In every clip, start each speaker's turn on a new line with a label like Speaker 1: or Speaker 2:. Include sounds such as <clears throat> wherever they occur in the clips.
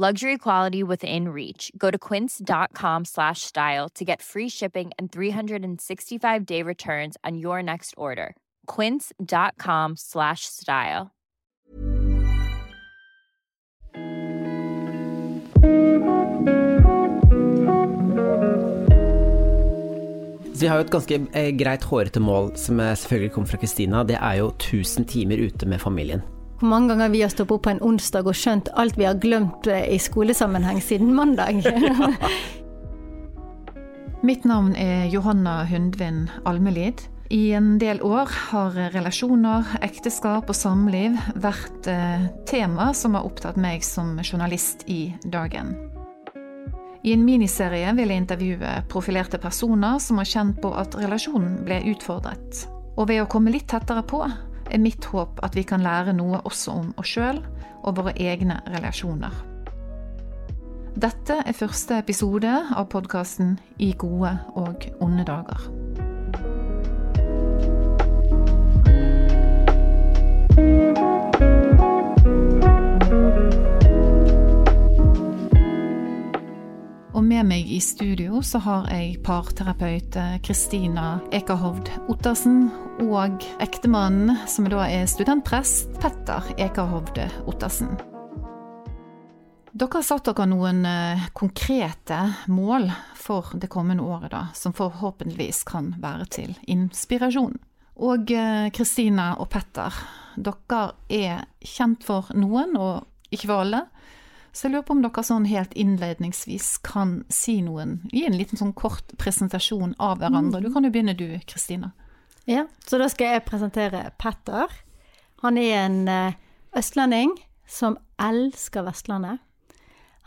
Speaker 1: Luxury quality within reach. Go to quince.com slash style to get free shipping and 365 day returns on your next order. Quince.com slash style.
Speaker 2: Så vi har jo et ganske eh, greit hårete mål, som eh, selvfølgelig kommer fra Kristina. Det er jo 1000 timer ute med familien.
Speaker 3: Hvor mange ganger vi har stoppet opp på en onsdag og skjønt alt vi har glemt eh, i skolesammenheng siden mandag. <laughs>
Speaker 4: Mitt navn er Johanna Hundvin Almelid. I en del år har relasjoner, ekteskap og samliv vært eh, tema som har opptatt meg som journalist i Dagen. I en miniserie vil jeg intervjue profilerte personer som har kjent på at relasjonen ble utfordret. Og ved å komme litt tettere på, er mitt håp at vi kan lære noe også om oss sjøl og våre egne relasjoner. Dette er første episode av podkasten I gode og onde dager. Og med meg i studio så har jeg parterapeut Kristina Ekerhovd Ottersen og ektemannen, som da er studentprest, Petter Ekerhovd Ottersen. Dere har satt dere noen eh, konkrete mål for det kommende året, da, som forhåpentligvis kan være til inspirasjon. Og eh, Kristina og Petter, dere er kjent for noen, og ikke for alle. Så jeg lurer på om dere sånn helt innledningsvis kan si noen, gi en liten sånn kort presentasjon av hverandre. Du kan jo begynne du, Kristina.
Speaker 3: Ja, så da skal jeg presentere Petter. Han er en eh, østlending som elsker Vestlandet.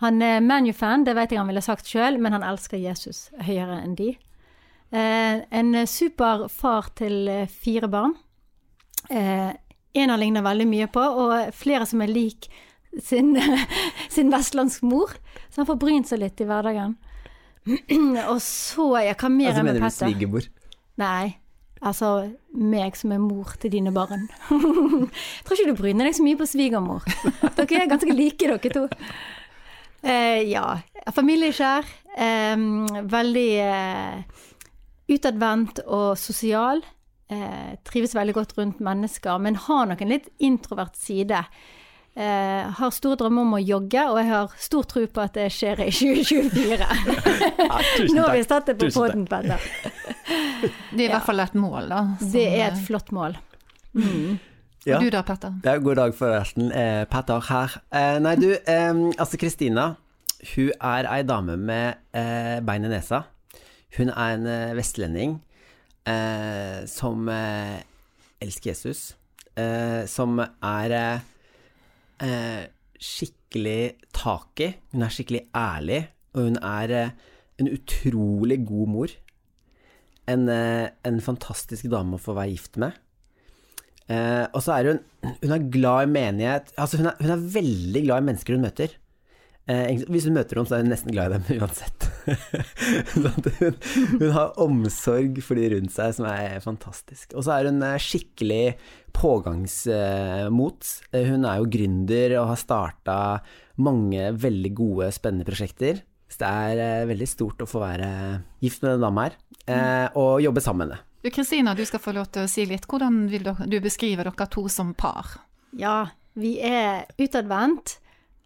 Speaker 3: Han er ManU-fan, det vet jeg han ville sagt sjøl, men han elsker Jesus høyere enn de. Eh, en super far til eh, fire barn. Eh, en han ligner veldig mye på, og flere som er lik sin, <laughs> sin vestlandsk mor. Så han får brynt seg litt i hverdagen. <clears throat> og så ja, Hva mer
Speaker 2: Altså,
Speaker 3: er med
Speaker 2: mener du
Speaker 3: Petter?
Speaker 2: svigermor?
Speaker 3: Nei. Altså meg som er mor til dine barn. Jeg <laughs> tror ikke du bryner deg så mye på svigermor. <laughs> Dere er ganske like, dere to. Eh, ja. Familieskjær. Eh, veldig eh, utadvendt og sosial. Eh, trives veldig godt rundt mennesker, men har nok en litt introvert side. Eh, har store drømmer om å jogge, og jeg har stor tro på at det skjer i <laughs> 2024.
Speaker 2: ja,
Speaker 3: Nå har vi satt det på poden, Petter.
Speaker 4: Det er i hvert fall et mål, da.
Speaker 3: Det er et
Speaker 4: eh,
Speaker 3: flott mål.
Speaker 2: Ja.
Speaker 4: Du da, Petter?
Speaker 2: Ja, god dag forresten. Eh, Petter her. Eh, nei, du, eh, altså Kristina, hun er ei dame med eh, bein i nesa. Hun er en eh, vestlending eh, som eh, elsker Jesus. Eh, som er eh, skikkelig tak i. Hun er skikkelig ærlig, og hun er eh, en utrolig god mor. En, eh, en fantastisk dame å få være gift med. Og så er hun Hun er glad i menighet Altså, hun er, hun er veldig glad i mennesker hun møter. Eh, hvis hun møter noen, så er hun nesten glad i dem <laughs> uansett. hun, hun har omsorg for de rundt seg, som er fantastisk. Og så er hun eh, skikkelig pågangsmot. Eh, hun er jo gründer og har starta mange veldig gode, spennende prosjekter. Så det er eh, veldig stort å få være gift med den dama her, eh, og jobbe sammen med henne.
Speaker 4: Kristina, du skal få lov til å si litt. Hvordan vil du beskrive dere to som par?
Speaker 3: Ja, vi er utadvendt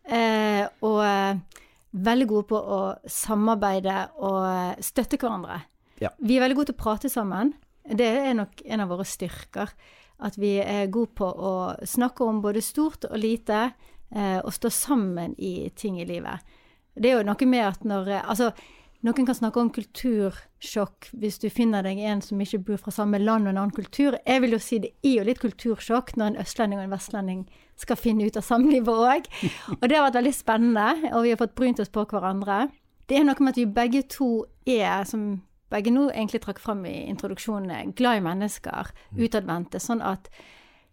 Speaker 3: eh, og eh, veldig gode på å samarbeide og eh, støtte hverandre.
Speaker 2: Ja.
Speaker 3: Vi er veldig gode til å prate sammen. Det er nok en av våre styrker. At vi er gode på å snakke om både stort og lite, eh, og stå sammen i ting i livet. Det er jo noe med at når eh, Altså, noen kan snakke om kultursjokk hvis du finner deg en som ikke bor fra samme land og en annen kultur. Jeg vil jo si det er jo litt kultursjokk når en østlending og en vestlending skal finne ut av samlivet òg. Og det har vært veldig spennende, og vi har fått brynt oss på hverandre. Det er noe med at vi begge to er, som begge nå egentlig trakk fram i introduksjonen, glad i mennesker, utadvendte. Sånn at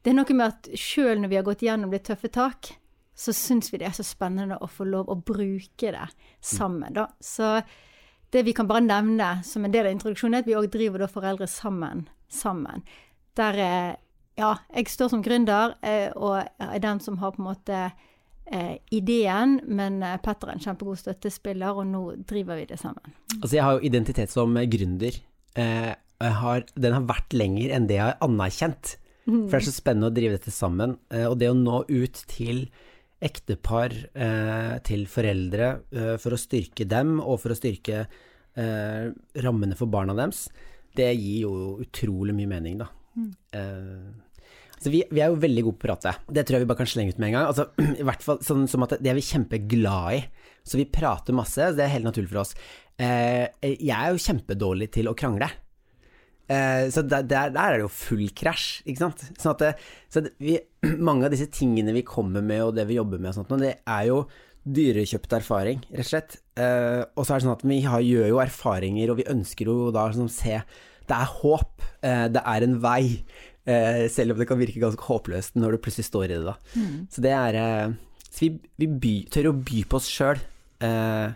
Speaker 3: det er noe med at sjøl når vi har gått gjennom litt tøffe tak, så syns vi det er så spennende å få lov å bruke det sammen, da. Så det vi kan bare nevne som en del av introduksjonen, er at vi òg driver da foreldre sammen. sammen. Der ja, jeg står som gründer eh, og er den som har på en måte eh, ideen, men eh, Petter er en kjempegod støttespiller, og nå driver vi det sammen.
Speaker 2: Altså, jeg har jo identitet som gründer. Eh, har, den har vært lenger enn det jeg har anerkjent. For det er så spennende å drive dette sammen. Og det å nå ut til ektepar, eh, til foreldre, for å styrke dem, og for å styrke eh, rammene for barna deres, det gir jo utrolig mye mening, da. Eh, så vi, vi er jo veldig gode på å prate. Det tror jeg vi bare kan slenge ut med en gang. Altså, <clears throat> I hvert fall sånn som at det er vi kjempeglad i. Så vi prater masse, det er helt naturlig for oss. Eh, jeg er jo kjempedårlig til å krangle. Eh, så der, der, der er det jo full krasj, ikke sant. Sånn at det, så det, vi, <clears throat> mange av disse tingene vi kommer med og det vi jobber med og sånt, det er jo dyrekjøpt erfaring, rett og slett. Eh, og så er det sånn at vi har, gjør jo erfaringer, og vi ønsker jo da sånn se Det er håp, eh, det er en vei. Eh, selv om det kan virke ganske håpløst når du plutselig står i det, da. Så det er eh, Så vi, vi by, tør å by på oss sjøl. Eh,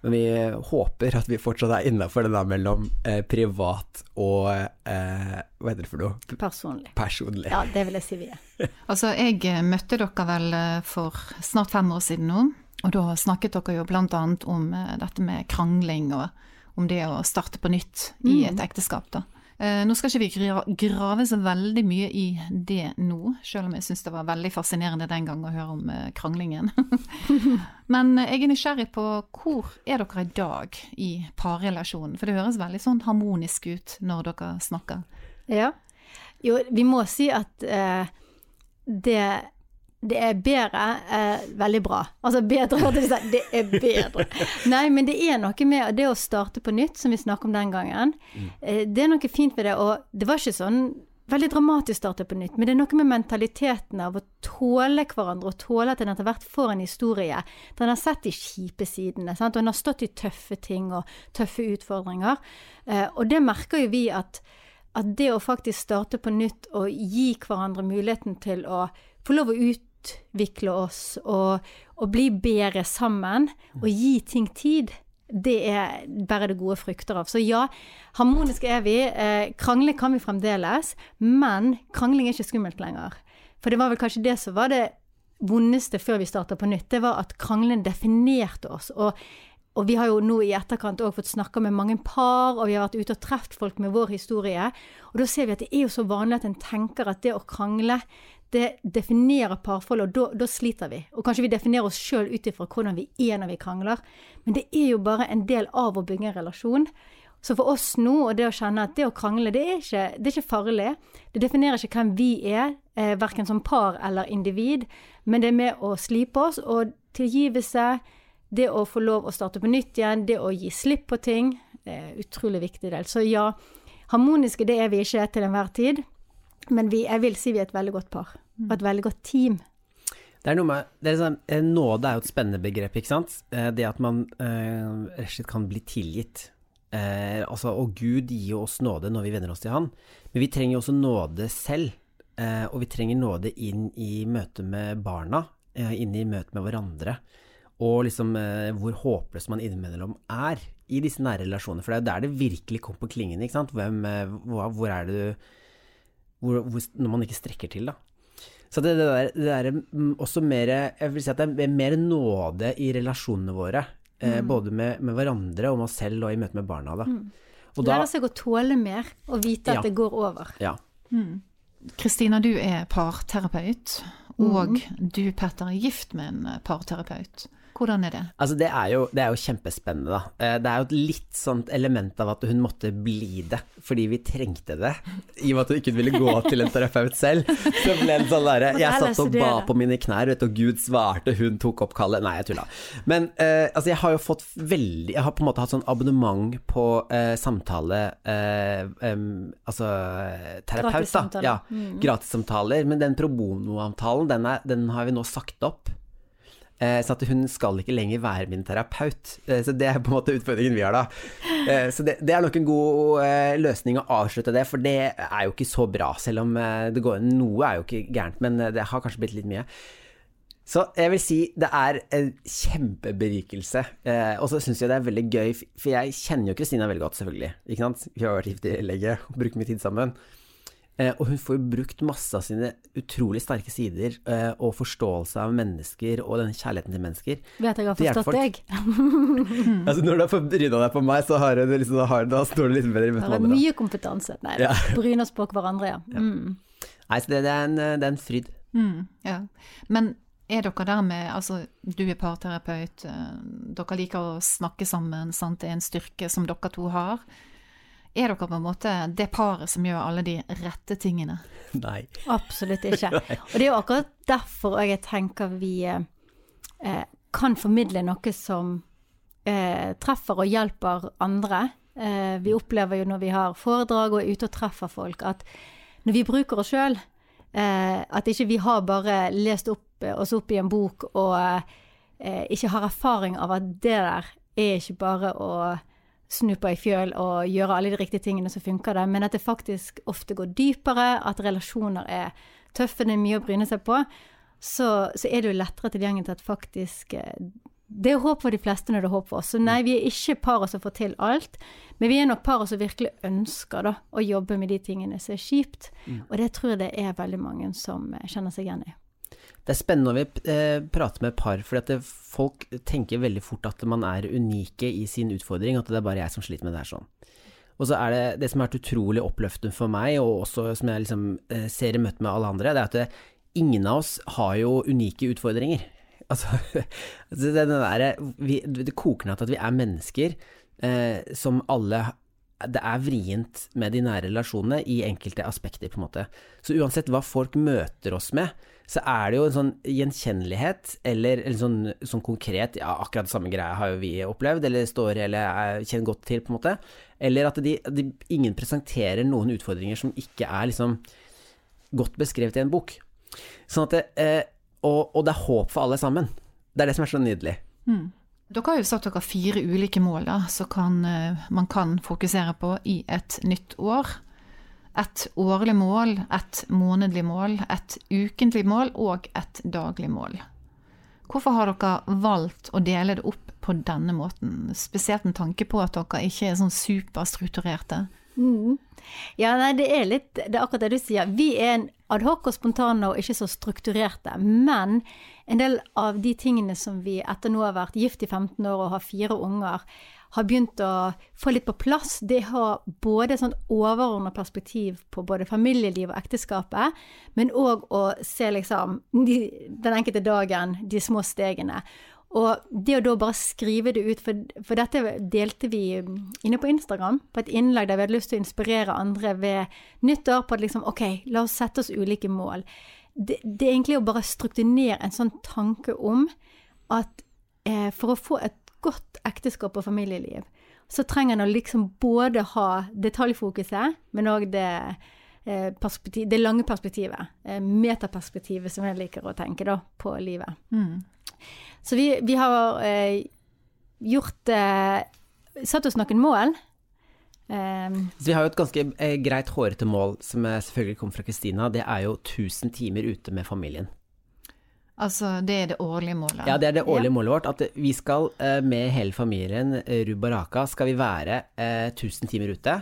Speaker 2: men vi håper at vi fortsatt er innafor det der mellom eh, privat og eh, Hva heter det for noe?
Speaker 3: Personlig.
Speaker 2: Personlig.
Speaker 3: Ja, det vil jeg si vi er. <laughs>
Speaker 4: Altså, jeg møtte dere vel for snart fem år siden nå, og da snakket dere jo annet om dette med krangling og om det å starte på nytt i et ekteskap, da. Eh, Nå skal ikke vi grave så veldig mye i det nå, selv om jeg syns det var veldig fascinerende den gang å høre om eh, kranglingen. <laughs> Men eh, jeg er nysgjerrig på hvor er dere i dag i parrelasjonen? For det høres veldig sånn harmonisk ut når dere snakker.
Speaker 3: Ja. Jo, vi må si at eh, det, det er bedre, eh, veldig bra. Altså bedre. Det er bedre. Nei, men det er noe med det å starte på nytt, som vi snakket om den gangen. Eh, det er noe fint ved det, og det var ikke sånn veldig dramatisk å starte på nytt, men det er noe med mentaliteten av å tåle hverandre, og tåle at en etter hvert får en historie. Den har sett de kjipe sidene, sant? og en har stått i tøffe ting og tøffe utfordringer. Eh, og det merker jo vi at at det å faktisk starte på nytt og gi hverandre muligheten til å få lov å utvikle oss og, og bli bedre sammen, og gi ting tid, det er bare det gode frukter av. Så ja, harmoniske er vi. Eh, krangle kan vi fremdeles, men krangling er ikke skummelt lenger. For det var vel kanskje det som var det vondeste før vi starta på nytt. Det var at krangling definerte oss. og og vi har jo nå i etterkant òg fått snakka med mange par, og vi har vært ute og truffet folk med vår historie. Og da ser vi at det er jo så vanlig at en tenker at det å krangle, det definerer parforholdet, og da, da sliter vi. Og kanskje vi definerer oss sjøl ut ifra hvordan vi er når vi krangler. Men det er jo bare en del av å bygge en relasjon. Så for oss nå, og det å kjenne at det å krangle, det er ikke, det er ikke farlig. Det definerer ikke hvem vi er, eh, verken som par eller individ, men det er med å slipe oss, og tilgivelse, det å få lov å starte på nytt igjen, det å gi slipp på ting, det er en utrolig viktig del. Så ja, harmoniske det er vi ikke til enhver tid, men vi, jeg vil si vi er et veldig godt par, og et veldig godt team.
Speaker 2: Det er noe med det er sånn, Nåde er jo et spennende begrep, ikke sant. Eh, Det at man eh, rett og slett kan bli tilgitt. Eh, altså, og Gud gir jo oss nåde når vi venner oss til Han, men vi trenger jo også nåde selv. Eh, og vi trenger nåde inn i møte med barna, eh, inn i møte med hverandre. og liksom eh, hvor håpløs man innimellom er i disse nære relasjonene. For det er jo der det virkelig kom på klingen, ikke sant. Hvem, hva, hvor er det du hvor, hvor, Når man ikke strekker til, da. Så det, det der, det der mm, også mer Jeg vil si at det er mer nåde i relasjonene våre. Eh, både med, med hverandre og med oss selv og i møte med barna, da. Og da
Speaker 3: Lære seg å tåle mer og vite
Speaker 2: Ja.
Speaker 3: at det går over.
Speaker 2: Ja.
Speaker 4: Kristina, du er parterapeut, og du, Petter, er gift med en parterapeut. Hvordan er det?
Speaker 2: Altså, det er, jo, det er jo kjempespennende, da. Eh, Det er jo et litt sånt element av at hun måtte bli det, fordi vi trengte det. I og med at hun ikke ville gå til en terapeut selv, så ble det sånn derre <laughs> Jeg satt og ba på mine knær, vet og Gud svarte, hun tok opp kallet. Nei, jeg tulla. Men eh, altså, jeg har jo fått veldig Jeg har på en måte hatt sånn abonnement på eh, samtale eh, um, Altså terapeut, da. Ja,
Speaker 3: Mm.
Speaker 2: gratissamtaler. Men den pro bono-avtalen, den, den har vi nå sagt opp. Eh, så at hun skal ikke lenger være min terapeut. Eh, så det er på en måte utfordringen vi har da. Eh, så det, det er nok en god løsning å avslutte det, for det er jo ikke så bra. Selv om det går Noe er jo ikke gærent, men det har kanskje blitt litt mye. Så jeg vil si det er en kjempeberikelse. Eh, og så syns jeg det er veldig gøy, for jeg kjenner jo Kristina veldig godt, selvfølgelig. Ikke sant? Vi har vært gift lenge og brukt mye tid sammen. Eh, og hun får jo brukt masse av sine utrolig sterke sider eh, og forståelse av mennesker og denne kjærligheten til mennesker.
Speaker 3: Vet jeg har forstått
Speaker 2: folk.
Speaker 3: deg. <laughs>
Speaker 2: Altså Når du har bryna deg på meg, så har du liksom, har, da står du litt bedre i møte med andre.
Speaker 3: mye kompetanse. Nei,
Speaker 2: Ja. <laughs>
Speaker 3: bryne oss på hverandre, ja. Mm.
Speaker 2: Nei, så det, det, er en, det er en fryd.
Speaker 4: Mm, ja. Men er dere der med Altså, du er parterapeut, eh, dere liker å snakke sammen, sant? det er en styrke som dere to har. Er dere på en måte det paret som gjør alle de rette tingene? <laughs>
Speaker 2: Nei.
Speaker 3: Absolutt ikke. <laughs> Og det er jo akkurat derfor jeg tenker vi eh, kan formidle noe som eh, treffer og hjelper andre. Eh, vi opplever jo når vi har foredrag og er ute og treffer folk, at når vi bruker oss sjøl, eh, at ikke vi har bare lest opp, oss opp i en bok og eh, ikke har erfaring av at det der er ikke bare å snu på ei fjøl og gjøre alle de riktige tingene, så funker det. Men at det faktisk ofte går dypere, at relasjoner er tøffe, det er mye å bryne seg på. Så, så er det jo lettere tilgjengelig til at faktisk eh, Det er håp for de fleste når det er håp for oss. Så nei, vi er ikke paret som får til alt. Men vi er nok paret som virkelig ønsker da, å jobbe med de tingene som er kjipt. Og det tror jeg det er veldig mange som eh, kjenner seg igjen i.
Speaker 2: Det er spennende når vi eh, prater med par, for at folk tenker veldig fort at man er unike i sin utfordring, at det er bare jeg som sliter med det her sånn. Og så er det det som har vært utrolig oppløftende for meg, og også som jeg liksom eh, ser i møte med alle andre, det er at det, ingen av oss har jo unike utfordringer. <laughs> Altså, altså det, der, vi, det koker ned til at vi er mennesker eh, som alle det er vrient med de nære relasjonene i enkelte aspekter, på en måte. Så uansett hva folk møter oss med, så er det jo en sånn gjenkjennelighet, eller, eller sånn, sånn konkret Ja, akkurat det samme greia har jo vi opplevd, eller står eller er, kjenner godt til, på en måte. Eller at de, de, ingen presenterer noen utfordringer som ikke er liksom godt beskrevet i en bok. Sånn at det, eh, og, og det er håp for alle sammen. Det er det som er så nydelig.
Speaker 4: Dere har jo satt dere fire ulike mål som eh, man kan fokusere på i et nytt år. Et årlig mål, et månedlig mål, et ukentlig mål og et daglig mål. Hvorfor har dere valgt å dele det opp på denne måten, spesielt med tanke på at dere ikke er sånn superstrukturerte?
Speaker 3: Ja, nei, det er litt Det er akkurat det du sier. Vi er en adhoc og spontane og ikke så strukturerte. Men en del av de tingene som vi etter nå har vært gift i 15 år og har fire unger, har begynt å få litt på plass, det har både sånn overordnet perspektiv på både familieliv og ekteskapet, men òg å se liksom de, den enkelte dagen, de små stegene. Og det å da bare skrive det ut, for, for dette delte vi inne på Instagram, på et innlegg der vi hadde lyst til å inspirere andre ved nyttår på at liksom, ok, la oss sette oss ulike mål. Det, det er egentlig å bare strukturere en sånn tanke om at eh, for å få et godt ekteskap og familieliv, så trenger en å liksom både ha detaljfokuset, men òg det, eh, perspektiv, det lange perspektivet. Eh, metaperspektivet, som jeg liker å tenke da, på livet. Så vi, vi har eh, gjort eh, Satt oss noen mål. Eh,
Speaker 2: Så vi har jo et ganske eh, greit hårete mål, som selvfølgelig kommer fra Kristina. Det er jo 1000 timer ute med familien.
Speaker 4: Altså, det er det årlige målet?
Speaker 2: Ja, det er det årlige målet vårt. At vi skal eh, med hele familien, eh, Rubaraka, skal vi være eh, 1000 timer ute.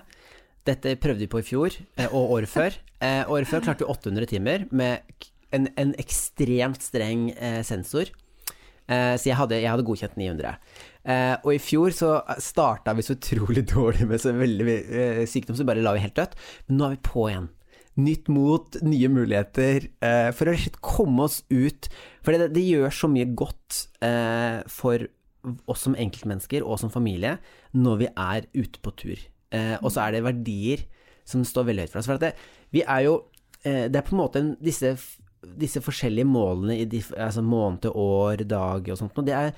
Speaker 2: Dette prøvde vi på i fjor, eh, og året før. <laughs> Eh, året før klarte vi 800 timer med en, en ekstremt streng eh, sensor. Eh, så jeg hadde, jeg hadde, godkjent 900. Eh, og i fjor så starta vi så utrolig <laughs> dårlig med så veldig eh, sykdom, så bare la vi helt dødt. Men nå er vi på igjen nytt mot, nye muligheter, eh, for å komme oss ut. For det, det gjør så mye godt eh, for oss som enkeltmennesker og som familie når vi er ute på tur. Eh, og så er det verdier som står veldig høyt for oss. For det, vi er jo eh, Det er på en måte disse, disse, forskjellige målene i de, altså måned, år, dag og sånt, noe, det er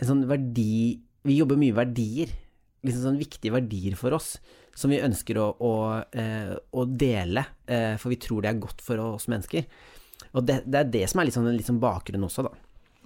Speaker 2: en sånn verdi Vi jobber mye verdier. Liksom sånn viktige verdier for oss som vi ønsker å, å, eh, å dele, eh, for vi tror det er godt for oss mennesker. Og det, det er det som er litt sånn, litt sånn bakgrunn også, da.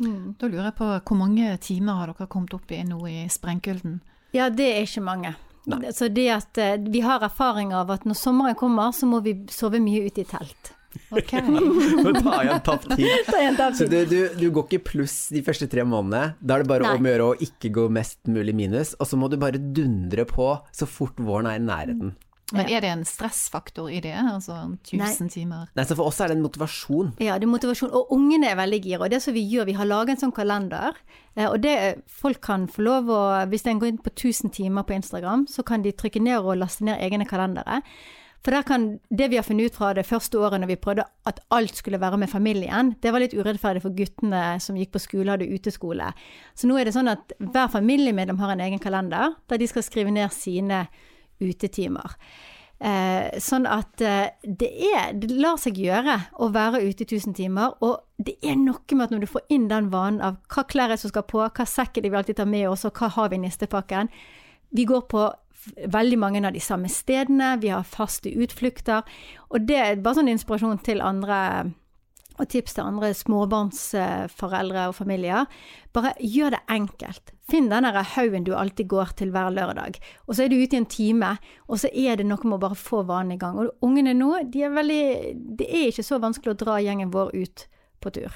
Speaker 4: Mm. Da lurer jeg på hvor mange timer har dere kommet opp i nå i sprengkulden?
Speaker 3: Ja, det er ikke mange. Nei. Så det at eh, vi har erfaring av at når sommeren kommer, så må vi sove mye ute i telt.
Speaker 2: Ok. <laughs> Nå tar jeg en tapt tid. Så du, du, du, går ikke pluss de første tre månedene. Da er det bare Nei. om å gjøre å ikke gå mest mulig minus, og så må du bare dundre på så fort våren er i nærheten.
Speaker 4: Men er det en stressfaktor i det? Altså 1000 timer?
Speaker 2: Nei, så for oss er det en motivasjon.
Speaker 3: Ja, det er motivasjon. Og ungene er veldig gira. Og det som vi gjør, vi har laget en sånn kalender. Eh, og det folk kan få lov å Hvis en går inn på 1000 timer på Instagram, så kan de trykke ned og laste ned egne kalendere. For kan, det vi har funnet ut fra det første året når vi prøvde at alt skulle være med familien, det var litt urettferdig for guttene som gikk på skole, og hadde uteskole. Så nå er det sånn at hver familiemedlem har en egen kalender der de skal skrive ned sine utetimer. Eh, sånn at eh, det, er, det lar seg gjøre å være ute i 1000 timer. Og det er noe med at når du får inn den vanen av hva klær er som skal på, hva sekk er det vi alltid tar med oss, og hva har vi i nistepakken Vi går på veldig mange av de samme stedene, vi har faste utflukter. Og det er bare sånn inspirasjon til andre, og tips til andre småbarnsforeldre og familier. Bare gjør det enkelt. Finn den haugen du alltid går til hver lørdag. Og så er du ute i en time, og så er det noe med å bare få vanen i gang. Og ungene nå, de er veldig Det er ikke så vanskelig å dra gjengen vår ut på tur.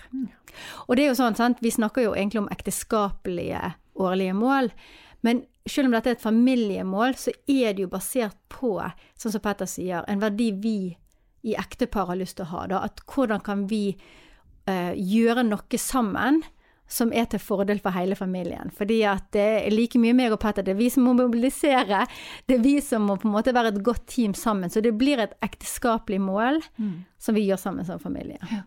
Speaker 3: Og det er jo sånn, sant, vi snakker jo egentlig om ekteskapelige årlige mål. Men selv om dette er et familiemål, så er det jo basert på, sånn som Petter sier, en verdi vi i ektepar har lyst til å ha. Da. At hvordan kan vi uh, gjøre noe sammen som er til fordel for hele familien. Fordi at det er like mye meg og Petter, det er vi som må mobilisere. Det er vi som må på en måte være et godt team sammen. Så det blir et ekteskapelig mål mm. som vi gjør sammen som familie. Ja.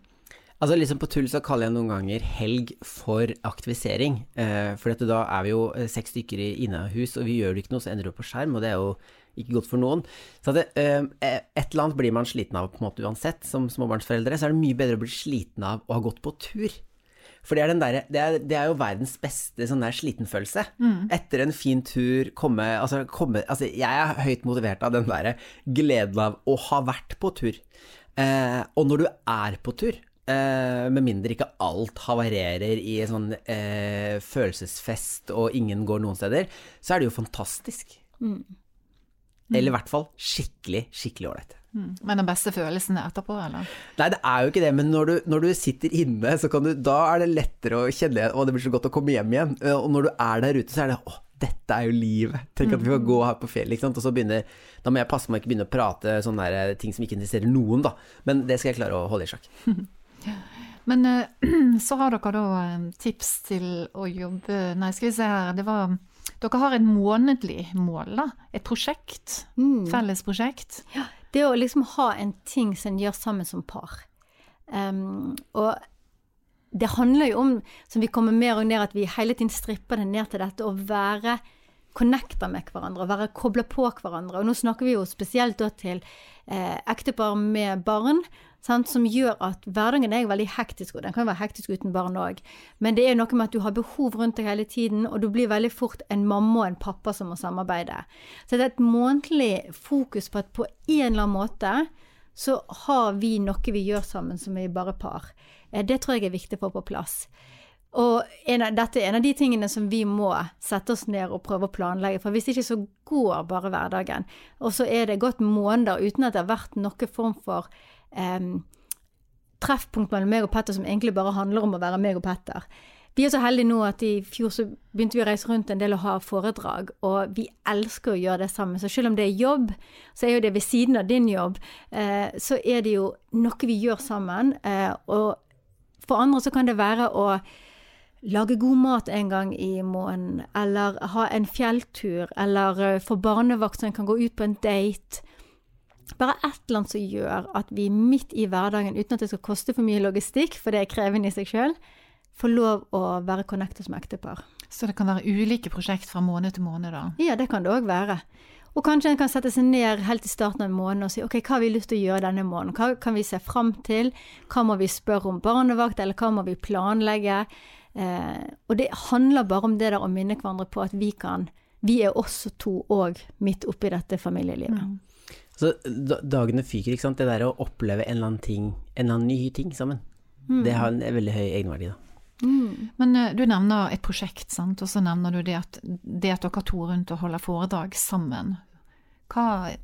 Speaker 2: Altså liksom På tull så kaller jeg noen ganger helg for aktivisering. Eh, for da er vi jo eh, seks stykker i hus, og vi gjør det ikke noe, så ender det opp på skjerm, og det er jo ikke godt for noen. Så det, eh, et eller annet blir man sliten av på en måte uansett. Som småbarnsforeldre så er det mye bedre å bli sliten av å ha gått på tur. For det er, der, det, er, det er, jo verdens beste sånn der slitenfølelse. Mm. Etter en fin tur, komme altså, komme altså, jeg er høyt motivert av den derre gleden av å ha vært på tur. Eh, og når du er på tur, Uh, med mindre ikke alt havarerer i en sånn eh, følelsesfest og ingen går noen steder, så er det jo fantastisk. Mm. Mm. Eller i hvert fall skikkelig, skikkelig ålreit.
Speaker 4: Mm. Men den beste følelsen er etterpå, eller?
Speaker 2: Nei, det er jo ikke det. Men når du, når du sitter inne, så kan du, da er det lettere å kjenne Å, det blir så godt å komme hjem igjen. Og når du er der ute, så er det Å, dette er jo livet. Tenk at vi kan gå her på fjellet, ikke sant. Og så begynner Da må jeg passe meg ikke begynne å prate sånne der, ting som ikke interesserer noen, da. Men det skal jeg klare å holde i sjakk. <laughs>
Speaker 4: Men eh, <clears throat> så har dere da eh, tips til å jobbe Nei, skal vi se her. Det var Dere har et månedlig mål, da. Et prosjekt. Mm. Felles prosjekt.
Speaker 3: Ja. Det å liksom ha en ting som en gjør sammen som par. Um, og det handler jo om, som vi kommer mer og ned, at vi hele tiden stripper det ned til dette å være connecta med hverandre, være kobla på hverandre. Og nå snakker vi jo spesielt da til eh, ektepar med barn, sant, som gjør at hverdagen er veldig hektisk, og den kan være hektisk uten barn òg. Men det er noe med at du har behov rundt deg hele tiden, og du blir veldig fort en mamma og en pappa som må samarbeide. Så det er et månedlig fokus på at på en eller annen måte så har vi noe vi gjør sammen som er bare par. Eh, det tror jeg er viktig å få på plass. Og av, dette er en av de tingene som vi må sette oss ned og prøve å planlegge. For hvis ikke så går bare hverdagen. Og så er det gått måneder uten at det har vært noen form for um, treffpunkt mellom meg og Petter som egentlig bare handler om å være meg og Petter. Vi er så heldige nå at i fjor så begynte vi å reise rundt en del og ha foredrag, og vi elsker å gjøre det sammen. Så selv om det er jobb, så er jo det ved siden av din jobb, eh, så er det jo noe vi gjør sammen. Eh, og for andre så kan det være å lage god mat en gang i måneden, eller ha en fjelltur, eller uh, få barnevakt så en kan gå ut på en date. Bare et eller annet som gjør at vi midt i hverdagen, uten at det skal koste for mye logistikk, for det er krevende i seg sjøl, får lov å være connected som ektepar.
Speaker 4: Så det kan være ulike prosjekt fra måned til måned, da?
Speaker 3: Ja, det kan det òg være. Og kanskje en kan sette seg ned helt i starten av en måned og si ok, hva har vi lyst til å gjøre denne måneden? Hva kan vi se fram til? Hva må vi spørre om barnevakt, eller hva må vi planlegge? Eh, og det handler bare om det der å minne hverandre på at vi kan Vi er også to òg midt oppi dette familielivet. Mm.
Speaker 2: Så dagene fyker, ikke sant. Det der å oppleve en eller annen ting, en eller annen ny ting sammen, mm. det har en veldig høy egenverdi, da.
Speaker 4: Mm. Men uh, du nevner et prosjekt, sant? og så nevner du det at, det at dere to rundt og holder foredrag sammen. Hva,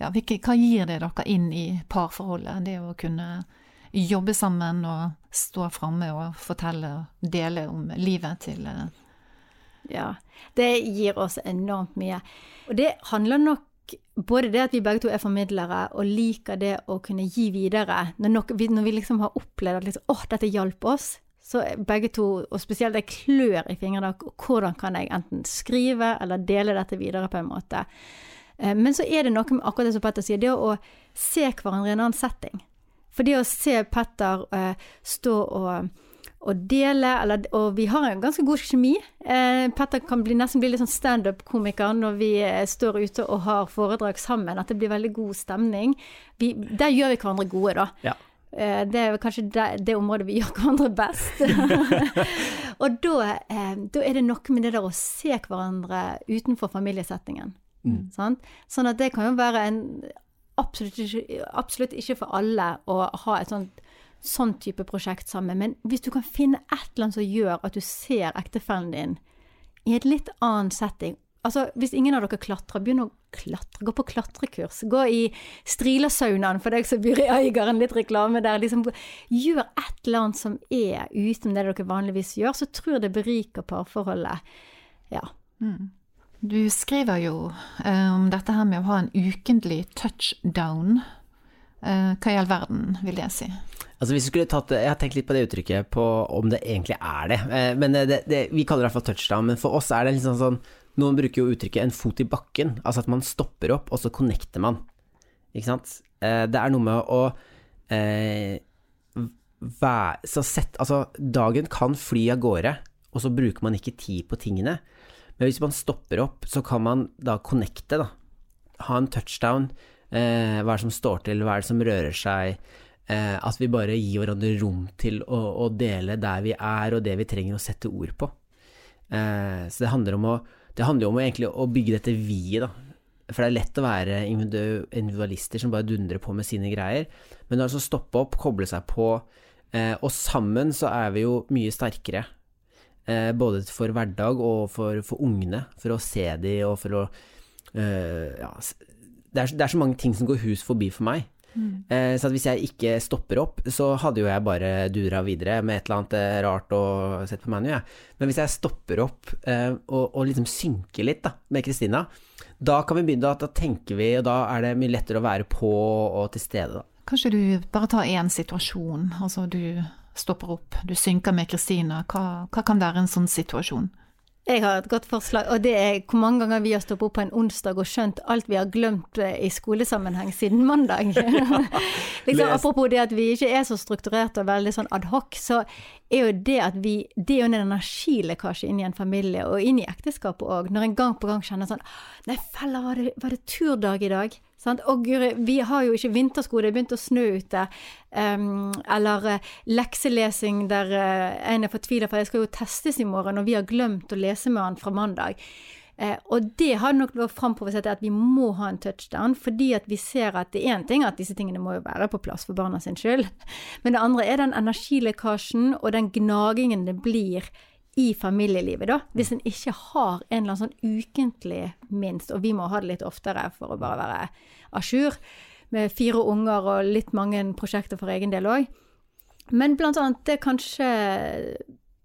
Speaker 4: ja, hvilke, hva gir det dere inn i parforholdet, det å kunne jobbe sammen og stå framme og fortelle og dele om livet til eh,
Speaker 3: Ja. Det gir oss enormt mye. Og det handler nok både det at vi begge to er formidlere og liker det å kunne gi videre. Når, nok, når vi liksom har opplevd at liksom, åh, dette hjalp oss, så begge to, og spesielt det klør i fingrene, hvordan kan jeg enten skrive eller dele dette videre på en måte. Eh, men så er det noe med akkurat det som Petter sier, det å se hverandre i en annen setting. For det å se Petter uh, stå og, og dele, eller, og vi har en ganske god kjemi. Eh, Petter kan bli, nesten bli litt sånn standup-komiker når vi uh, står ute og har foredrag sammen. At det blir veldig god stemning. Vi, der gjør vi hverandre gode, da. Ja. Det er kanskje det, det, området vi <laughs> gjør hverandre best. <laughs> og da, da, er det noe med det der å se hverandre utenfor familiesettingen. Mm. Sånn at det kan jo være en absolutt ikke, absolutt ikke for alle å ha et sånt sånn type prosjekt sammen, men hvis du kan finne et eller annet som gjør at du ser ektefellen din i et litt annen setting Altså, hvis ingen av dere klatrer, begynn å klatre. Gå på klatrekurs. Gå i Strilasaunaen, for deg som bor i Øygarden, litt reklame der. Liksom, gjør et eller annet som er utenom det dere vanligvis gjør, så tror jeg det beriker parforholdet. Ja. Mm.
Speaker 4: Du skriver jo eh, om dette her med å ha en ukentlig touchdown. Eh, hva i all verden vil det si?
Speaker 2: Altså hvis tatt, Jeg har tenkt litt på det uttrykket, på om det egentlig er det. Eh, men det, det, vi kaller det i hvert fall touchdown. Men for oss er det liksom sånn Noen bruker jo uttrykket 'en fot i bakken'. Altså at man stopper opp, og så connecter man. Ikke sant? Det er noe med å eh, være Så sett Altså, dagen kan fly av gårde, og så bruker man ikke tid på tingene. Men hvis man stopper opp, så kan man da connecte, da. Ha en touchdown. Eh, hva er det som står til, hva er det som rører seg? Eh, at vi bare gir hverandre rom til å, å, dele der vi er, og det vi trenger å sette ord på. Eh, så det handler om å, det handler om å, egentlig, å bygge dette vi-et, da. For det er lett å være individualister som bare dundrer på med sine greier. Men altså stoppe opp, koble seg på, eh, og sammen så er vi jo mye sterkere. Eh, både for hverdag og for, for, ungene, for å se de og for å eh, Ja, det er, det er, så mange ting som går hus forbi for meg. Mm. Eh, så hvis jeg ikke stopper opp, så hadde jo jeg bare dura videre med et eller annet rart og sett på ManU, jeg. Ja. Men hvis jeg stopper opp eh, og, og, liksom synker litt da, med Kristina, da kan vi begynne, da, da tenker vi, og da er det mye lettere å være på og til stede, da.
Speaker 4: Kanskje du bare tar én situasjon, altså du stopper opp, du synker med Kristina. Hva, hva, kan være en sånn situasjon?
Speaker 3: Jeg har et godt forslag, og det er hvor mange ganger vi har stoppet opp på en onsdag og skjønt alt vi har glemt eh, i skolesammenheng siden mandag. <laughs> <laughs> liksom, apropos det at vi ikke er så strukturerte og veldig sånn adhoc, så er jo det at vi Det er jo en energilekkasje inn i en familie, og inn i ekteskapet òg, når en gang på gang kjenner sånn Nei, fella, var det, var det turdag i dag? Sant? Og vi har jo ikke vintersko, det er begynt å snø ute. Um, eller uh, lekselesing der uh, en er fortvila, for det skal jo testes i morgen, og vi har glemt å lese med han fra mandag. Uh, og det har nok framprovosert at vi må ha en touchdown, fordi at vi ser at det er én ting at disse tingene må jo være på plass for barna sin skyld, <laughs> men det andre er den energilekkasjen og den gnagingen det blir i familielivet, da. Hvis en ikke har en eller annen sånn ukentlig minst, og vi må ha det litt oftere for å bare være à jour. med fire unger og litt mange prosjekter for egen del òg. Men blant annet det kanskje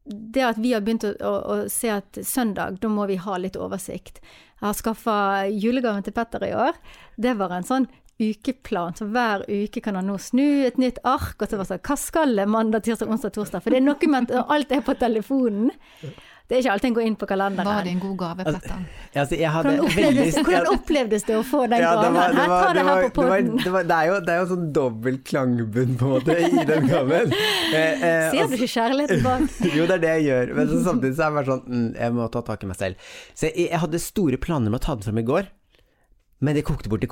Speaker 3: det at vi har begynt å, å, å, se at søndag, da må vi ha litt oversikt. Jeg har skaffa julegaven til Petter i år. Det var en sånn ukeplan, så hver uke kan han nå snu et nytt ark, og så var det sånn Hva skal det mandag, tirsdag, onsdag, torsdag? For det er noe med at alt er på telefonen. Det er ikke alltid en går inn på kalenderen.
Speaker 4: Var det en god gave,
Speaker 2: Altså,
Speaker 4: Petter?
Speaker 2: Altså, jeg hadde
Speaker 3: Hvordan opplevdes,
Speaker 2: veldig-
Speaker 3: hvordan opplevdes det å få den
Speaker 2: Ja, det
Speaker 3: gaven?
Speaker 2: det
Speaker 3: Her, ta det
Speaker 2: det
Speaker 3: her på
Speaker 2: det
Speaker 3: podden.
Speaker 2: det Det er jo det er jo sånn dobbel klangbunn, på en måte, i den gaven. <laughs> Eh, eh,
Speaker 3: Ser du ikke kjærligheten bak? <laughs>
Speaker 2: Jo, det er det jeg gjør, men så samtidig så er jeg bare sånn mm, Jeg må ta tak i meg selv. Så jeg, jeg hadde store planer med å ta den fram i går, men det kokte bort i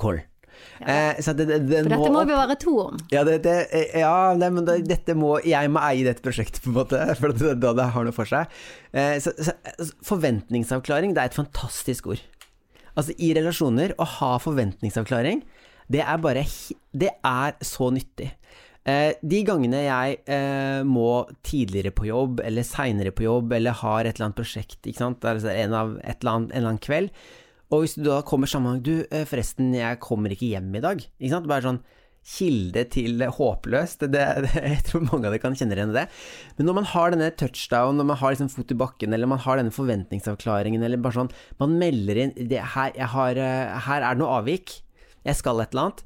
Speaker 2: kål. Eh, så det, det, den
Speaker 3: For dette må
Speaker 2: må
Speaker 3: vi være to om.
Speaker 2: Ja, det, det, eh, ja nei, men det, dette må Jeg må eie dette prosjektet, på en måte, <laughs> for det, da det har noe for seg. Eh, så, så, forventningsavklaring, det er et fantastisk ord. Altså, i relasjoner, å ha forventningsavklaring, det er bare Det er så nyttig. Eh, de gangene jeg eh, må tidligere på jobb, eller seinere på jobb, eller har et eller annet prosjekt, ikke sant, altså en, av, et eller annet, en eller annen kveld, og hvis du da kommer sammen Du, eh, forresten, jeg kommer ikke hjem i dag. Ikke sant? Bare sånn kilde til håpløst. Det, det, <laughs> jeg tror mange av dere kan kjenne igjen det. Men når man har denne touchdown, når man har liksom fot i bakken, eller man har denne forventningsavklaringen, eller bare sånn Man melder inn det, her, har, eh, her er det noe avvik. Jeg skal et eller annet.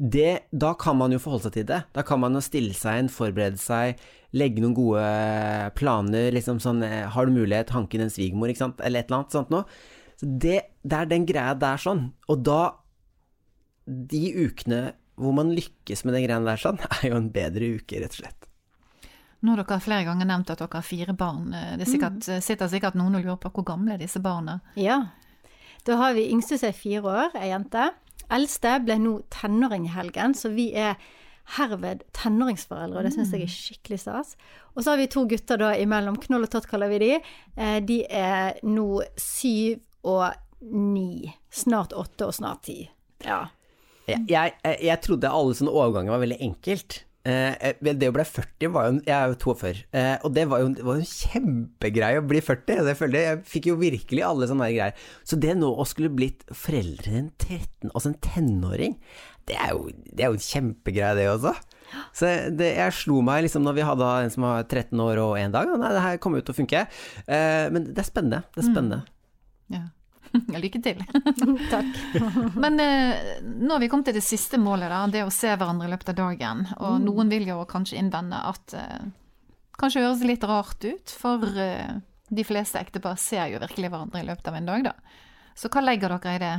Speaker 2: Det, da kan man jo forholde seg til det. Da kan man jo stille seg inn, forberede seg, legge noen gode planer. liksom sånn, eh, Har du mulighet, hanke inn en svigermor, ikke sant, eller et eller annet sånt noe. Det, det er den greia der sånn. Og da De ukene hvor man lykkes med den greia der sånn, <laughs> er jo en bedre uke, rett og slett.
Speaker 4: Nå har dere flere ganger nevnt at dere har fire barn. Det er sikkert, sitter sikkert noen og lurer på hvor gamle er disse barna?
Speaker 3: Ja. Da har vi yngste som er fire år, ei jente. Eldste ble nå tenåring i helgen, så vi er herved tenåringsforeldre, og det syns jeg er skikkelig stas. Og så har vi to gutter da imellom. Knoll og tott kaller vi de. Eh, De er nå syv og ni. Snart åtte og snart ti. Ja.
Speaker 2: Jeg, jeg, jeg trodde alle sånne overganger var veldig enkelt. Eh, det å bli 40 var jo Jeg er jo 42, eh, og det var jo, det var jo en kjempegreie å bli 40. Altså, jeg, føler, jeg fikk jo virkelig alle sånne greier. Så det nå å skulle blitt foreldre til en 13, altså en tenåring, det er jo, det er jo en kjempegreie, det også. Så det, jeg slo meg liksom når vi hadde en som var 13 år og én dag, nei, det her kommer jo til å funke. Eh, men det er spennende. Det er spennende.
Speaker 4: Ja. <laughs> Lykke til. <laughs>
Speaker 3: Takk. <laughs>
Speaker 4: Men eh, nå har vi kommet til det siste målet, da, det å se hverandre i løpet av dagen. Og noen vil jo kanskje innvende at eh, kanskje høres litt rart ut, for eh, de fleste ektepar ser jo virkelig hverandre i løpet av en dag, da. Så hva legger dere i det?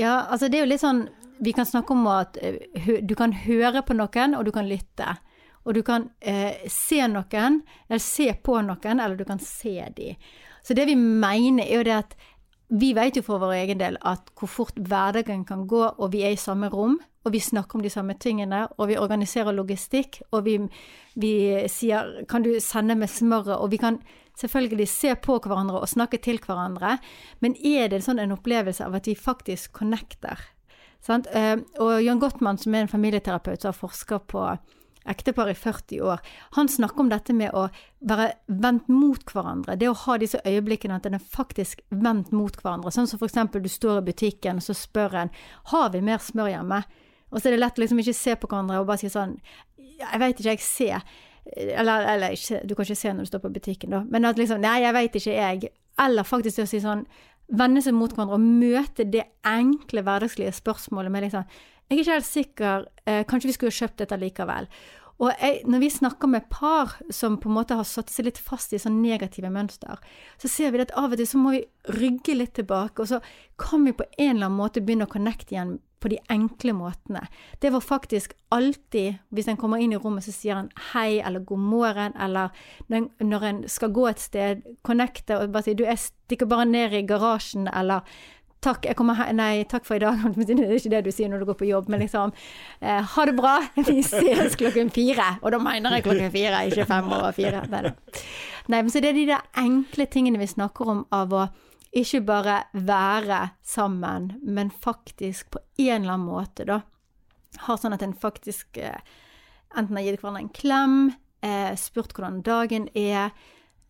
Speaker 3: Ja, altså det er jo litt sånn Vi kan snakke om at eh, du kan høre på noen, og du kan lytte. Og du kan eh, se noen, eller se på noen, eller du kan se de. Så det vi mener, er jo det at vi vet jo for vår egen del at hvor fort hverdagen kan gå, og vi er i samme rom, og vi snakker om de samme tingene, og vi organiserer logistikk, og vi, vi sier 'kan du sende med smøret', og vi kan selvfølgelig se på hverandre og snakke til hverandre, men er det sånn en opplevelse av at vi faktisk connecter? Sant? Eh, Og Jan Gottmann, som er en familieterapeut som har forska på ektepar i 40 år, han snakker om dette med å være vendt mot hverandre. Det å ha disse øyeblikkene at en er faktisk vendt mot hverandre. Sånn som for eksempel du står i butikken, og så spør en har vi mer smør hjemme? Og så er det lett å liksom ikke se på hverandre og bare si sånn Jeg veit ikke, jeg ser. Eller, eller ikke, du kan ikke se når du står på butikken, da. Men at liksom Nei, jeg veit ikke, jeg. Eller faktisk det å si sånn Vende seg mot hverandre og møte det enkle, hverdagslige spørsmålet med liksom Jeg er ikke helt sikker, eh, kanskje vi skulle kjøpt dette likevel. Og jeg, når vi snakker med par som på en måte har satt seg litt fast i sånn negative mønster, så ser vi at av og til så må vi rygge litt tilbake, og så kan vi på en eller annen måte begynne å connecte igjen på de enkle måtene. Det var faktisk alltid, hvis en kommer inn i rommet, så sier en hei eller god morgen, eller når en skal gå et sted, connecte og bare si du, jeg stikker bare ned i garasjen, eller Takk, nei, takk for i dag. <laughs> Det er ikke det du sier når du går på jobb, men liksom eh, Ha det bra, <laughs> vi ses klokken fire. Og da mener jeg klokken fire, ikke fem over fire. Nei, nei, men så det er de der enkle tingene vi snakker om av å ikke bare være sammen, men faktisk på en eller annen måte, da. Ha sånn at en faktisk eh, enten har gitt hverandre en klem, eh, spurt hvordan dagen er.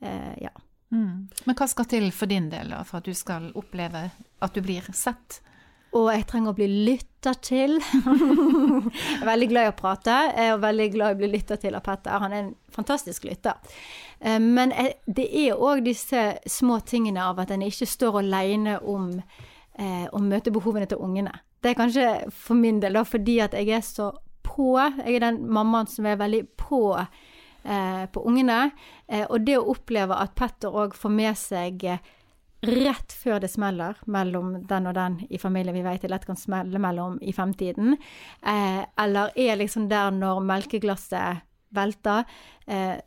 Speaker 3: Eh, ja.
Speaker 4: Mm. Men hva skal til for din del da, for at du skal oppleve at du blir sett?
Speaker 3: Og jeg trenger å bli lyttet til. jeg er veldig glad i å prate, er veldig glad i å bli lytta til av Petter. Han er en fantastisk lytter. Eh, Men det er òg disse små tingene av at en ikke står aleine om eh, å møte behovene til ungene. Det er kanskje for min del da, fordi at jeg er så på. Jeg er den mammaen som er veldig på eh, på ungene. Eh, og det å oppleve at Petter òg får med seg eh, rett før det smeller mellom den og den i familien vi vet det lett kan smelle mellom i femtiden, eh, eller er liksom der når melkeglasset velter. Eh,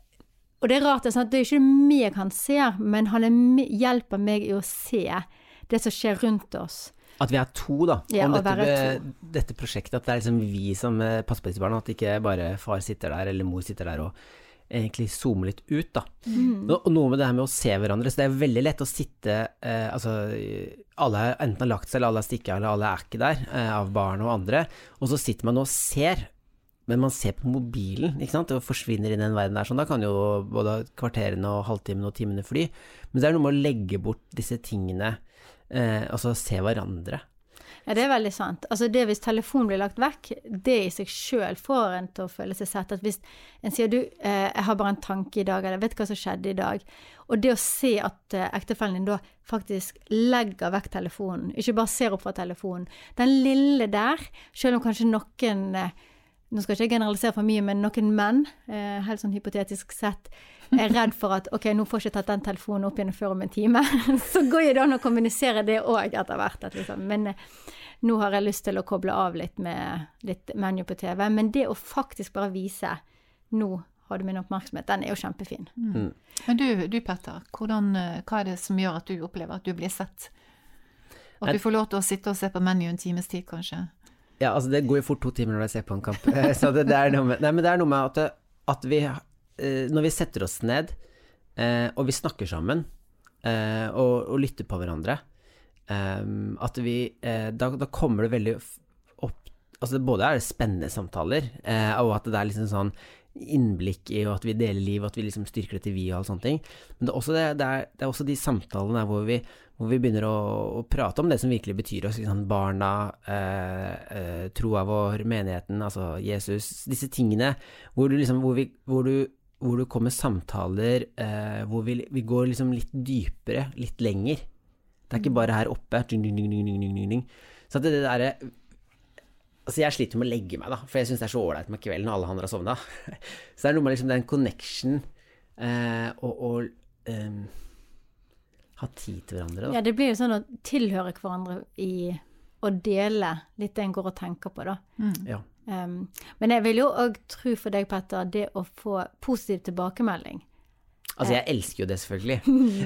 Speaker 3: og det er rart, det er, det er ikke meg han ser, men han er, me- hjelper meg i å se det som skjer rundt oss.
Speaker 2: At vi er to, da,
Speaker 3: Ja,
Speaker 2: om dette,
Speaker 3: to.
Speaker 2: dette prosjektet. At det er liksom vi som eh, passer på disse barna. At ikke bare far sitter der, eller mor sitter der og egentlig zoomer litt ut, da. Og, og noe med det her med å se hverandre. Så det er veldig lett å sitte eh, Altså, alle har enten lagt seg, eller alle har stikket av, eller alle er ikke der, eh, av barn og andre. Og så sitter man og ser. Men man ser på mobilen, ikke sant, og forsvinner inn i den verden der. Sånn, da kan jo både kvarterene og halvtimene og timene fly. Men det er noe med å legge bort disse tingene, eh, altså se hverandre.
Speaker 3: Ja, det er veldig sant. Altså det hvis telefonen blir lagt vekk, det i seg sjøl får en til å føle seg sett. At hvis en sier du, eh, jeg har bare en tanke i dag, eller vet hva som skjedde i dag. Og det å se at eh, ektefellen din da faktisk legger vekk telefonen, ikke bare ser opp fra telefonen. Den lille der, selv om kanskje noen eh, nå skal ikke jeg generalisere for mye, men noen menn, eh, helt sånn hypotetisk sett, er redd for at ok, nå får jeg ikke tatt den telefonen opp igjen før om en time. <laughs> Så går jo det an å kommunisere det òg etter hvert. At liksom, men eh, nå har jeg lyst til å koble av litt med litt menu på TV. Men det å faktisk bare vise nå har du min oppmerksomhet, den er jo kjempefin.
Speaker 4: Men du, du Petter, hvordan, eh, hva er det som gjør at du opplever at du blir sett? At du får lov til å sitte og se på menu en times tid, kanskje?
Speaker 2: Ja, altså det går jo fort to timer når jeg ser på en kamp. <laughs> Eh, Så det, det, er noe med, nei, det er noe med at, at vi eh, Når vi setter oss ned, eh, og vi snakker sammen, eh, og, og lytter på hverandre, eh, at vi eh, da, da kommer det veldig opp Altså både er det spennende samtaler, eh, og at det er liksom sånn innblikk i og at vi deler liv, og at vi liksom styrker det til vi og alle sånne ting. Men det er også, det, det er, det er også de samtalene der hvor vi, hvor vi begynner å, å prate om det som virkelig betyr oss. Liksom? Barna, eh, eh, troa vår, menigheten, altså Jesus. Disse tingene hvor du liksom hvor, vi, hvor du hvor du kommer samtaler eh, hvor vi, vi går liksom litt dypere, litt lenger. Det er ikke bare her oppe. Så det, det derre Altså, jeg sliter med å legge meg, da, for jeg syns det er så ålreit med kvelden når alle andre har sovna. <laughs> Så det er noe med liksom den connection eh, og, og em, ha tid til hverandre, da.
Speaker 3: Ja, det blir jo sånn å tilhøre hverandre i å dele litt det en går og tenker på, da.
Speaker 2: Ja.
Speaker 3: Um, men jeg vil jo òg tro for deg, Petter, det å få positiv tilbakemelding.
Speaker 2: Altså, jeg elsker jo det, selvfølgelig.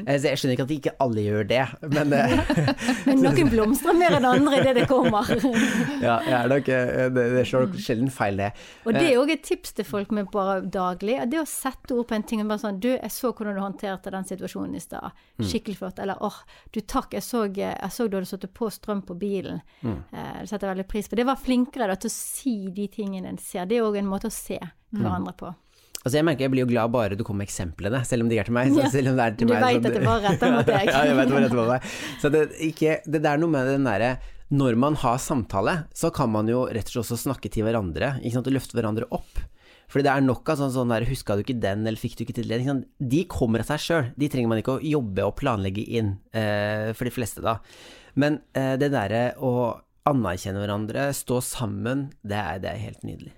Speaker 2: Eh, Så jeg skjønner ikke at ikke alle gjør det, men eh, <laughs> <laughs>
Speaker 3: Men noen blomstrer mer enn andre idet det kommer. <laughs>
Speaker 2: ja, nok, eh, det, det slår nok sjelden feil, det.
Speaker 3: Og det er òg et tips til folk med bare daglig. Det å sette ord på en ting og bare sånn Du, jeg så hvordan du håndterte den situasjonen i stad. Skikkelig flott. Eller åh, du takk, jeg så, jeg så du hadde satt på strøm på bilen. Mm. det setter jeg veldig pris på. Det var flinkere da, til å si de tingene en ser. Det er òg en måte å se hverandre på.
Speaker 2: Altså, jeg merker jeg blir jo glad bare du kommer med eksemplene, selv om de er til meg.
Speaker 3: Ja.
Speaker 2: selv om det er til
Speaker 3: Du
Speaker 2: meg
Speaker 3: vet
Speaker 2: så-
Speaker 3: at det var rett mot deg. <laughs>
Speaker 2: ja, jeg vet det var rett mot meg. Så det, ikke, det er noe med den derre Når man har samtale, så kan man jo rett og slett også snakke til hverandre, ikke sant, og løfte hverandre opp. Fordi det er nok av sånn, sånn der 'huska du ikke den', eller 'fikk du ikke til den'? De kommer av seg sjøl. De trenger man ikke å jobbe og planlegge inn, eh, for de fleste, da. Men eh, det derre å anerkjenne hverandre, stå sammen, det er, det er helt nydelig.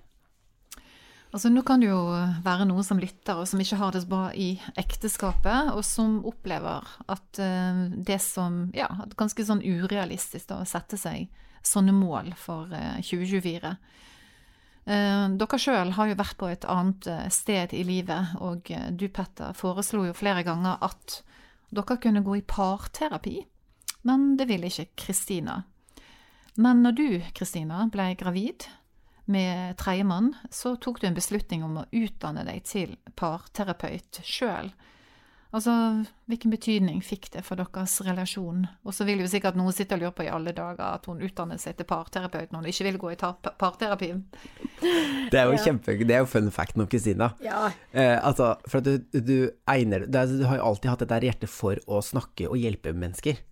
Speaker 4: Altså, nå kan det jo være noen som lytter, og som ikke har det så bra i ekteskapet, og som opplever at eh, det som Ja, ganske sånn urealistisk da, å sette seg sånne mål for eh, 2024. Eh, dere sjøl har jo vært på et annet eh, sted i livet, og eh, du, Petter, foreslo jo flere ganger at dere kunne gå i parterapi, men det ville ikke Kristina. Men når du, Kristina, ble gravid med tredjemann, så tok du en beslutning om å utdanne deg til parterapeut sjøl. Altså, hvilken betydning fikk det for deres relasjon? Og så vil jo sikkert noen sitte og lure på i alle dager at hun utdannet seg til parterapeut når hun ikke vil gå i parterapi.
Speaker 2: Det er jo kjempe, det er jo fun fact om Kristina.
Speaker 3: Ja.
Speaker 2: Eh, altså, for at du, du egner er, Du har jo alltid hatt et der hjerte for å snakke og hjelpe mennesker.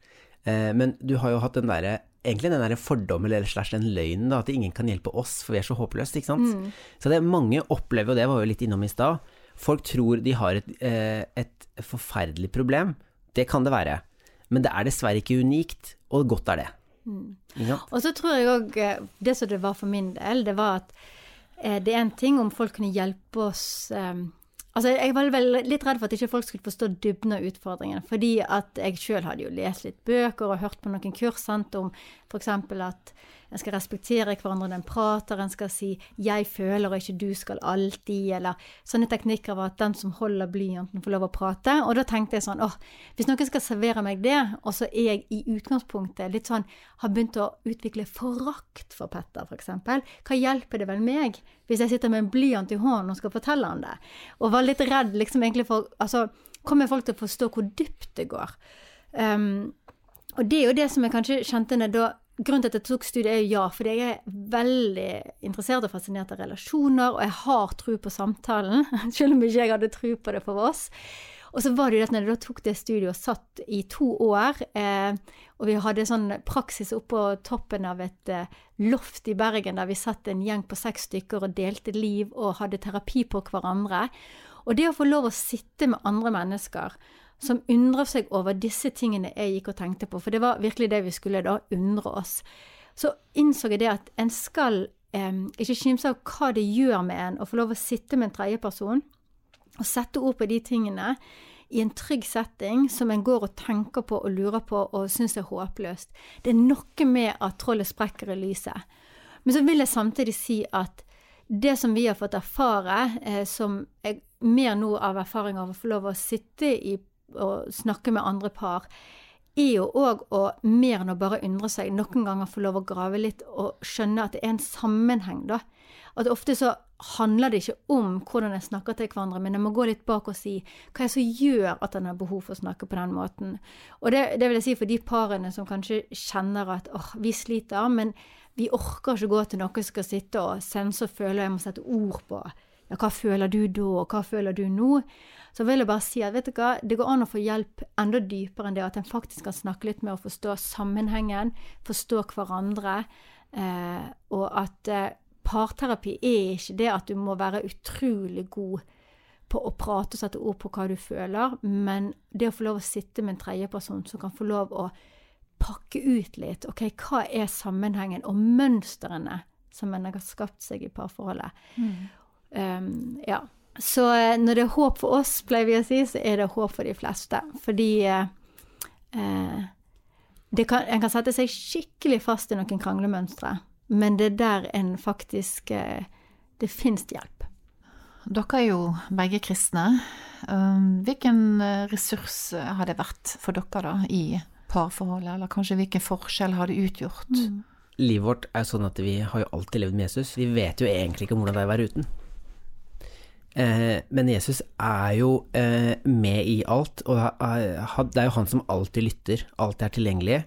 Speaker 2: Eh, men du har jo hatt den derre egentlig den der fordommen eller slash den løgnen, da, at ingen kan hjelpe oss, for vi er så håpløse, ikke sant. Så det mange opplever, og det var jo litt innom i stad, folk tror de har et, eh, et forferdelig problem. Det kan det være. Men det er dessverre ikke unikt, og godt er det. Mm.
Speaker 3: Og så tror jeg òg Det som det var for min del, det var at eh, det er en ting om folk kunne hjelpe oss eh, Altså, jeg var vel litt redd for at ikke folk skulle forstå dybden av utfordringen. Fordi at jeg sjøl hadde jo lest litt bøker og hørt på noen kurs sant, om f.eks. at en skal respektere hverandre når en prater, en skal si 'jeg føler' og ikke 'du skal alltid', eller sånne teknikker var at den som holder blyanten, får lov å prate. Og da tenkte jeg sånn åh, hvis noen skal servere meg det, og så er jeg i utgangspunktet litt sånn har begynt å utvikle forakt for Petter, f.eks., hva hjelper det vel meg hvis jeg sitter med en blyant i hånden og skal fortelle han det? Og var litt redd liksom egentlig for Altså, kommer folk til å forstå hvor dypt det går? Um, og det er jo det som jeg kanskje kjente når da Grunnen til at jeg tok studiet, er jo ja, fordi jeg er veldig interessert og fascinert av relasjoner, og jeg har tro på samtalen, <laughs> selv om ikke jeg hadde tro på det for oss. Og så var det jo det at når jeg da tok det studiet og satt i to år, eh, og vi hadde sånn praksis oppå toppen av et eh, loft i Bergen der vi satt en gjeng på seks stykker og delte liv og hadde terapi på hverandre. Og det å få lov å sitte med andre mennesker som undrer seg over disse tingene jeg gikk og tenkte på, for det var virkelig det vi skulle da undre oss, så innså jeg det at en skal eh, ikke kimse av hva det gjør med en å få lov å sitte med en tredjeperson og sette ord på de tingene i en trygg setting som en går og tenker på og lurer på og syns er håpløst. Det er noe med at trollet sprekker i lyset. Men så vil jeg samtidig si at det som vi har fått erfare, eh, som jeg mer nå av erfaring av å få lov å sitte i å snakke med andre par, er jo òg å mer enn å bare undre seg, noen ganger få lov å grave litt og skjønne at det er en sammenheng, da. At ofte så handler det ikke om hvordan jeg snakker til hverandre, men jeg må gå litt bak og si hva er det som gjør at en har behov for å snakke på den måten. Og det, det vil jeg si for de parene som kanskje kjenner at åh, vi sliter, men vi orker ikke gå til noen som skal sitte og sense og føle, og jeg må sette ord på ja, hva føler du da, og hva føler du nå? Så vil jeg bare si at vet du hva, det går an å få hjelp enda dypere enn det, at en faktisk kan snakke litt med å forstå sammenhengen, forstå hverandre, eh, og at eh, parterapi er ikke det at du må være utrolig god på å prate og sette ord på hva du føler, men det å få lov å sitte med en tredjeperson som kan få lov å pakke ut litt. Ok, hva er sammenhengen og mønstrene som en har skapt seg i parforholdet? Mm. Um, ja. Så eh, når det er håp for oss, pleier vi å si, så er det håp for de fleste. Fordi eh, kan, en kan sette seg skikkelig fast i noen kranglemønstre, men det er der en faktisk eh, Det fins hjelp.
Speaker 4: Dere er jo begge kristne. Um, hvilken eh, ressurs har det vært for dere da i parforholdet, eller kanskje hvilken forskjell har det utgjort? Mm.
Speaker 2: Livet vårt er sånn at vi har jo alltid levd med Jesus. Vi vet jo egentlig ikke hvordan det er å være uten. Eh, men Jesus er jo eh, med i alt, og det er jo han som alltid lytter, alltid er tilgjengelig.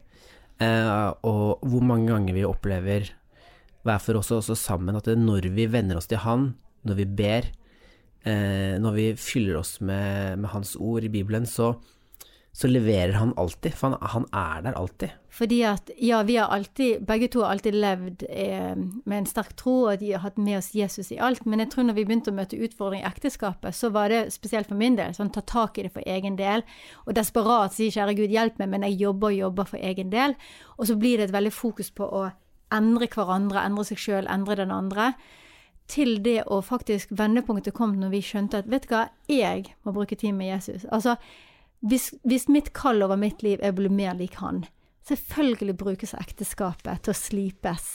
Speaker 2: Eh, og hvor mange ganger vi opplever hver for oss også sammen at når vi venner oss til han, når vi ber, når vi fyller oss med, med hans ord i Bibelen, så, så leverer han alltid, for han, han, er der alltid.
Speaker 3: Fordi at, ja, vi har alltid, begge to har alltid levd eh, med en sterk tro, og de har hatt med oss Jesus i alt. Men jeg tror når vi begynte å møte utfordringer i ekteskapet, så var det spesielt for min del sånn ta tak i det for egen del, og desperat si kjære Gud, hjelp meg, men jeg jobber og jobber for egen del. Og så blir det et veldig fokus på å endre hverandre, endre seg sjøl, endre den andre til det å faktisk vendepunktet kom når vi skjønte at vet du hva, jeg må bruke tid med Jesus. Altså, hvis, hvis mitt kall over mitt liv er å bli mer lik han, selvfølgelig brukes ekteskapet til å slipes.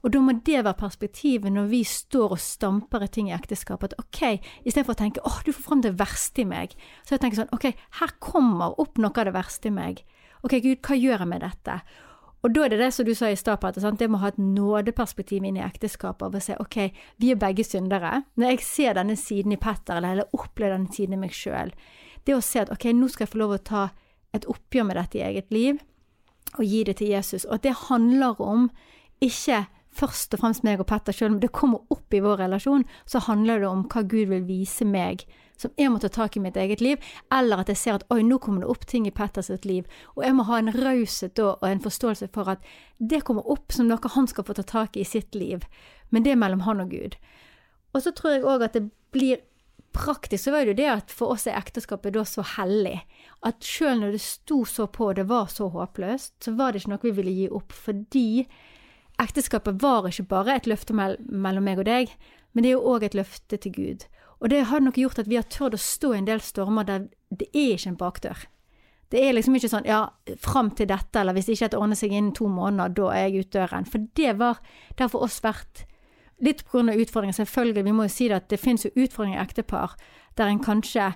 Speaker 3: Og da må det være perspektivet når vi står og stamper i ting i ekteskapet. At ok, istedenfor å tenke åh, du får fram det verste i meg, så jeg tenker sånn ok, her kommer opp noe av det verste i meg. Ok, Gud, hva gjør jeg med dette? Og da er det det som du sa i stad, det må ha et nådeperspektiv inn i ekteskapet av å si ok, vi er begge syndere. Når jeg ser denne siden i Petter, eller, eller opplever denne siden i meg sjøl, det å se at ok, nå skal jeg få lov å ta et oppgjør med dette i eget liv, og gi det til Jesus. Og at det handler om ikke først og fremst meg og Petter, selv men det kommer opp i vår relasjon, så handler det om hva Gud vil vise meg som jeg må ta tak i mitt eget liv, eller at jeg ser at oi, nå kommer det opp ting i Petters liv, og jeg må ha en raushet da og en forståelse for at det kommer opp som noe han skal få ta tak i i sitt liv, men det er mellom han og Gud. Og så tror jeg òg at det blir praktisk, så var det jo det at for oss er ekteskapet da så hellig at sjøl når det sto så på og det var så håpløst, så var det ikke noe vi ville gi opp, fordi ekteskapet var ikke bare et løfte mellom meg og deg, men det er jo òg et løfte til Gud. Og det har nok gjort at vi har tørt å stå i en del stormer der det er ikke en bakdør. Det er liksom ikke sånn ja, fram til dette, eller hvis det ikke det ordner seg innen to måneder, da er jeg ute døren. For det var, det har for oss vært litt av utfordringer, selvfølgelig. Vi må jo si det at det finnes jo utfordringer i ektepar der en kanskje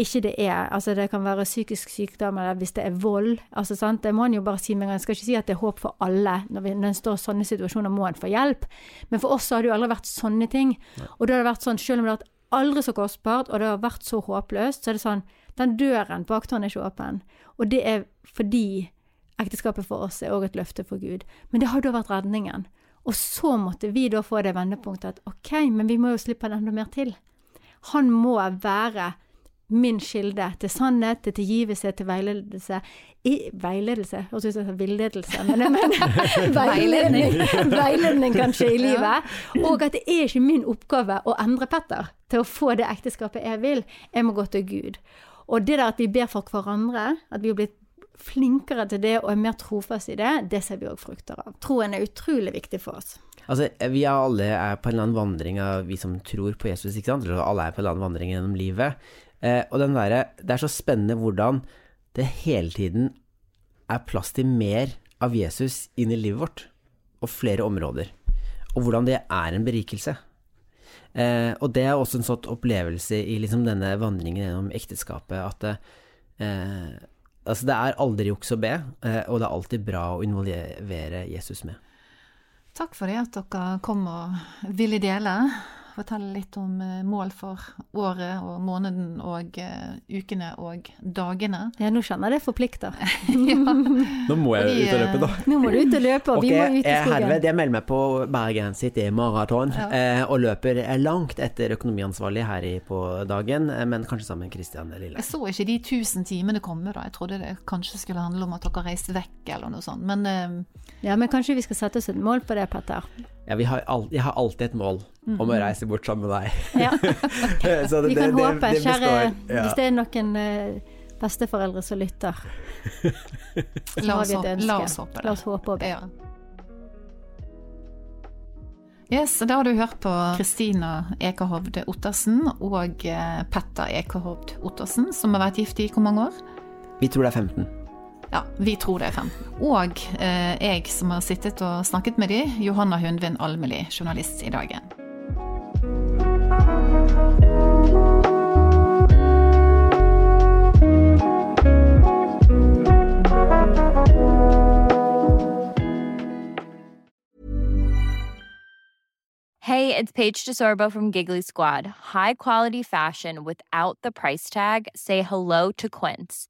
Speaker 3: ikke det er Altså, det kan være psykisk sykdom, eller hvis det er vold. altså sant, Det må en jo bare si med en gang. Jeg skal ikke si at det er håp for alle. Når, vi, når en står i sånne situasjoner, må en få hjelp. Men for oss så har det jo aldri vært sånne ting. Og da har det vært sånn, selv om det har vært aldri så kostbart, og det har vært så håpløst, så er det sånn Den døren bak tårnet er ikke åpen. Og det er fordi ekteskapet for oss er òg et løfte for Gud. Men det har da vært redningen. Og så måtte vi da få det vendepunktet at OK, men vi må jo slippe han enda mer til. Han må være min kilde til sannhet, til tilgivelse, til veiledelse. I, veiledelse Høres ut som villedelse, men jeg mener <laughs> veiledning, veiledning kanskje i livet. Og at det er ikke min oppgave å endre Petter til å få det ekteskapet jeg vil. Jeg må gå til Gud. Og det der at vi ber for hverandre, at vi har blitt flinkere til det og er mer trofast i det, det ser vi òg frukter av. Troen er utrolig viktig for oss.
Speaker 2: Altså, vi er alle er på en eller annen vandring av vi som tror på Jesus, ikke sant? Alle er på en eller annen vandring gjennom livet. Eh, og den der, det er så spennende hvordan det hele tiden er plass til mer av Jesus inn i livet vårt, og flere områder. Og hvordan det er en berikelse. Eh, og det er også en sånn opplevelse i liksom denne vandringen gjennom ekteskapet, at eh, altså det er aldri juks å be, eh, og det er alltid bra å involvere Jesus med.
Speaker 4: Takk for det at dere kom og ville dele fortelle litt om eh, mål for året og måneden og uh, ukene og dagene.
Speaker 3: Ja, nå kjenner jeg det forplikter. <laughs>
Speaker 2: ja. Nå må jeg ut og løpe, da.
Speaker 3: Nå må du ut og løpe, og okay, vi må ut i skogen.
Speaker 2: Herved, jeg melder meg på Bergen City maraton ja. eh, og løper langt etter økonomiansvarlig her i, på dagen, eh, men kanskje sammen med Christian Lille.
Speaker 4: Jeg så ikke de tusen timene komme, da. Jeg trodde det kanskje skulle handle om at dere reiste vekk eller noe sånt, men eh,
Speaker 3: Ja, men kanskje vi skal sette oss et mål på det, Petter?
Speaker 2: Ja, har all, jeg har alltid et mål om å mm-hmm. reise bort sammen med deg.
Speaker 3: Ja. <laughs> det, vi kan det, håpe, det, kjære ja. Hvis det er noen uh, besteforeldre som lytter,
Speaker 4: så har vi et ønske. La oss håpe det.
Speaker 3: La oss håpe og be.
Speaker 4: Ja. Yes, Da har du hørt på Kristina Ekerhovd Ottersen og eh, Petter Ekerhovd Ottersen, som har vært gift i hvor mange år?
Speaker 2: Vi tror det er 15.
Speaker 4: Ja, vi tror det er 15. Og eh, jeg som har sittet og snakket med de, Johanna Hundvin Almeli, journalist i Dagen.
Speaker 1: Hey, it's Paige DeSorbo from Giggly Squad. High quality fashion without the price tag. Say hello to Quince.